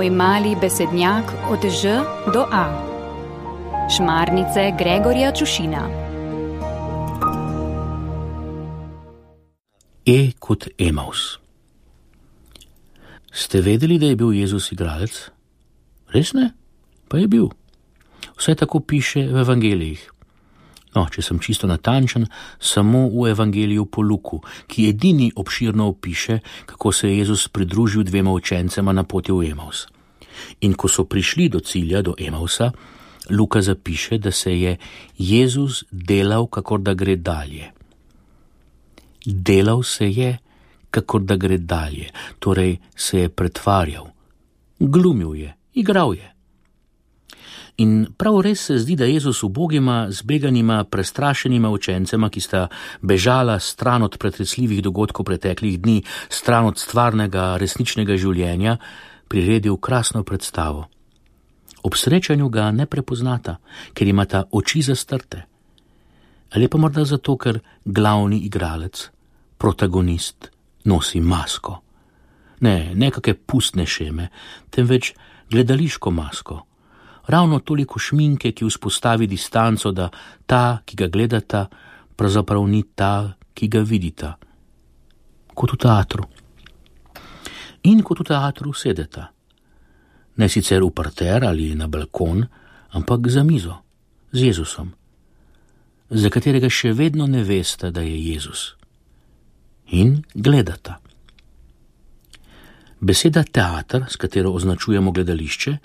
Moj mali besednjak od Ž do A. Šmarnice Gregorja Čušina. E kot Emaus. Ste vedeli, da je bil Jezus igralec? Res ne? Pa je bil. Vse tako piše v evangelijih. No, če sem čisto natančen, samo v evangeliju po Luku, ki edini obširno opiše, kako se je Jezus pridružil dvema učencema na poti v Emaus. In ko so prišli do cilja, do Emausa, Luka zapiše, da se je Jezus delal, kakor da gre dalje. Delal se je, kakor da gre dalje, torej se je pretvarjal, glumil je, igral je. In prav res se zdi, da Jezus ubogima, zbeganima, prestrašenima učencema, ki sta bežala stran od pretresljivih dogodkov preteklih dni, stran od stvarnega, resničnega življenja, priredil krasno predstavo. Ob srečanju ga ne prepoznata, ker imata oči zastrte. Ali pa morda zato, ker glavni igralec, protagonist, nosi masko. Ne, ne kakšne pustne šeme, temveč gledališko masko ravno toliko šminke, ki vzpostavi distanco, da ta, ki ga gledata, pravzaprav ni ta, ki ga vidita. Kot v teatru. In kot v teatru sedeta. Ne sicer v parter ali na balkon, ampak za mizo, z Jezusom, za katerega še vedno ne veste, da je Jezus. In gledata. Beseda teater, s katero označujemo gledališče,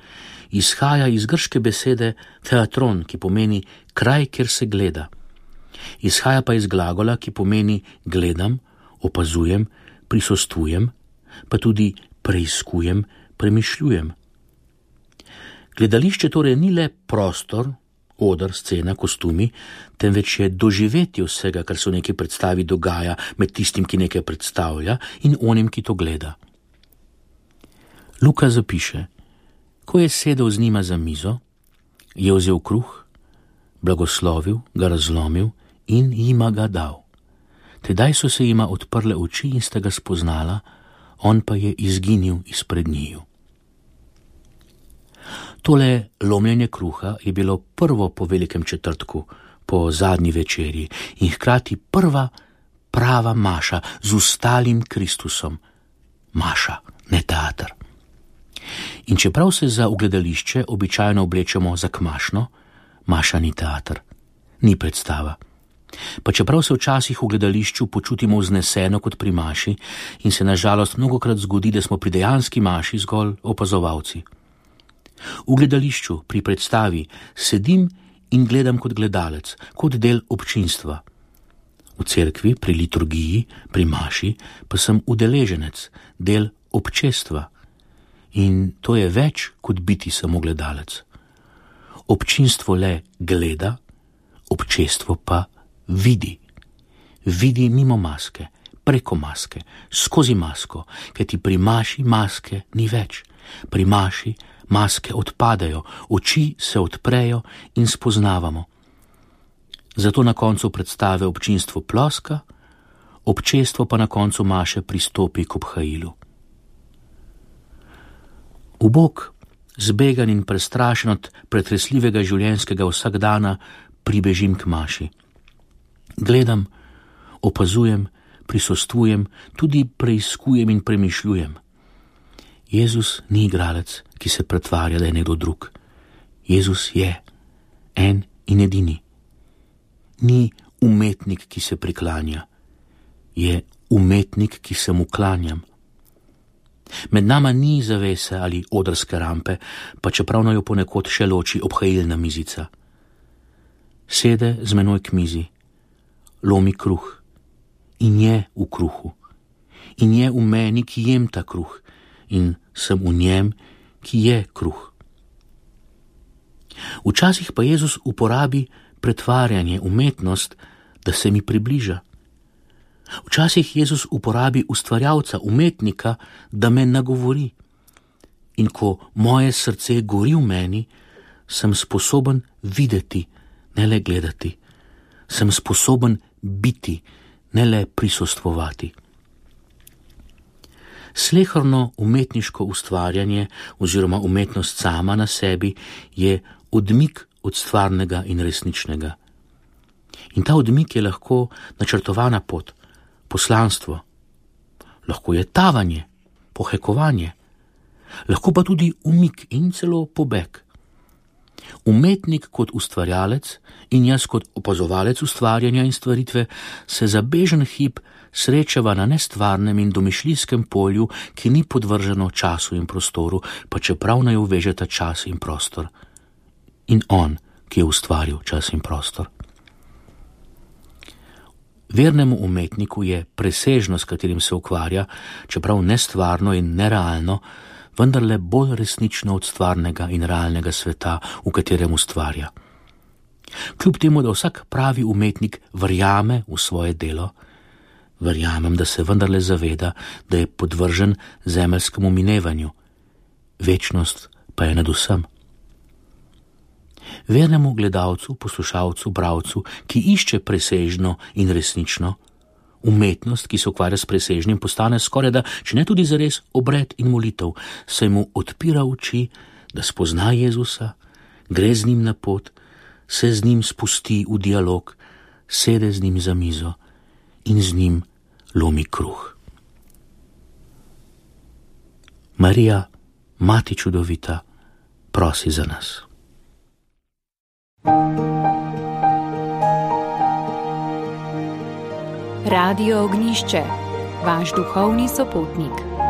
izhaja iz grške besede teatron, ki pomeni kraj, kjer se gleda. Izhaja pa iz glagola, ki pomeni gledam, opazujem, prisostujem, pa tudi preizkujem, premišljujem. Gledališče torej ni le prostor, odr, scena, kostumi, temveč je doživeti vsega, kar se v neki predstavi dogaja med tistim, ki nekaj predstavlja in onim, ki to gleda. Luka zapiše: Ko je sedel z njima za mizo, je vzel kruh, blagoslovil, ga razlomil in jima ga dal. Tedaj so se jima odprle oči in sta ga spoznala, on pa je izginil izpred njiju. Tole lomljenje kruha je bilo prvo po velikem četrtku, po zadnji večerji in hkrati prva prava maša z ustalim Kristusom. Maša. In čeprav se za ugledališče običajno oblečemo za kmašno, maša ni teater, ni predstava. Pa čeprav se včasih v gledališču počutimo vzneseno kot pri maši in se nažalost mnogokrat zgodi, da smo pri dejanski maši zgolj opazovalci. V gledališču, pri predstavi, sedim in gledam kot gledalec, kot del občinstva. V cerkvi, pri liturgiji, pri maši, pa sem udeleženec, del občestva in to je več kot biti samo gledalec. Občinstvo le gleda, občestvo pa vidi. Vidi mimo maske, preko maske, skozi masko, ker ti pri maši maske ni več. Pri maši maske odpadajo, oči se odprejo in spoznavamo. Zato na koncu predstave občinstvo ploska, občestvo pa na koncu maše pristopi k obhajilu. Ubog, zbegan in prestrašen od pretresljivega življenjskega vsakdana, pribežim k maši. Gledam, opazujem, prisostujem, tudi preizkujem in premišljujem. Jezus ni igralec, ki se pretvarja, da je nekdo drug. Jezus je en in edini. Ni umetnik, ki se priklanja, je umetnik, ki se mu klanjam. Med nama ni zavese ali odrske rampe, pa čeprav naj jo ponekod še loči obhajilna mizica. Sede z menoj k mizi, lomi kruh in je v kruhu, in je v meni, ki jem ta kruh, in sem v njem, ki je kruh. Včasih pa Jezus uporabi pretvarjanje, umetnost, da se mi približa. Včasih Jezus uporabi ustvarjalca, umetnika, da me nagovori. In ko moje srce gori v meni, sem sposoben videti, ne le gledati, sem sposoben biti, ne le prisostvovati. Slehrno umetniško ustvarjanje oziroma umetnost sama na sebi je odmik od stvarnega in resničnega. In ta odmik je lahko načrtovana pot, poslanstvo, lahko je tavanje, pohekovanje, lahko pa tudi umik in celo pobeg. Umetnik kot ustvarjalec in jaz kot opazovalec ustvarjanja in stvaritve se za bežen hip srečava na nestvarnem in domišljijskem polju, ki ni podvrženo času in prostoru, pa čeprav naj uvežeta čas in prostor. In on, ki je ustvaril čas in prostor. Vernemu umetniku je presežno, s katerim se ukvarja, čeprav nestvarno in nerealno, vendarle bolj resnično od stvarnega in realnega sveta, v katerem ustvarja. Kljub temu, da vsak pravi umetnik verjame v svoje delo, verjamem, da se vendarle zaveda, da je podvržen zemeljskemu minevanju, večnost pa je nad vsem. Vernemu gledalcu, poslušalcu, bravcu, ki išče presežno in resnično, umetnost, ki se ukvarja s presežnim, postane skoraj da, če ne tudi zares, obred in molitev, se mu odpira oči, da spozna Jezusa, gre z njim na pot, se z njim spusti v dialog, sede z njim za mizo in z njim lomi kruh. Marija, mati čudovita, prosi za nas. Radio Ognišče, vaš duhovni sopotnik.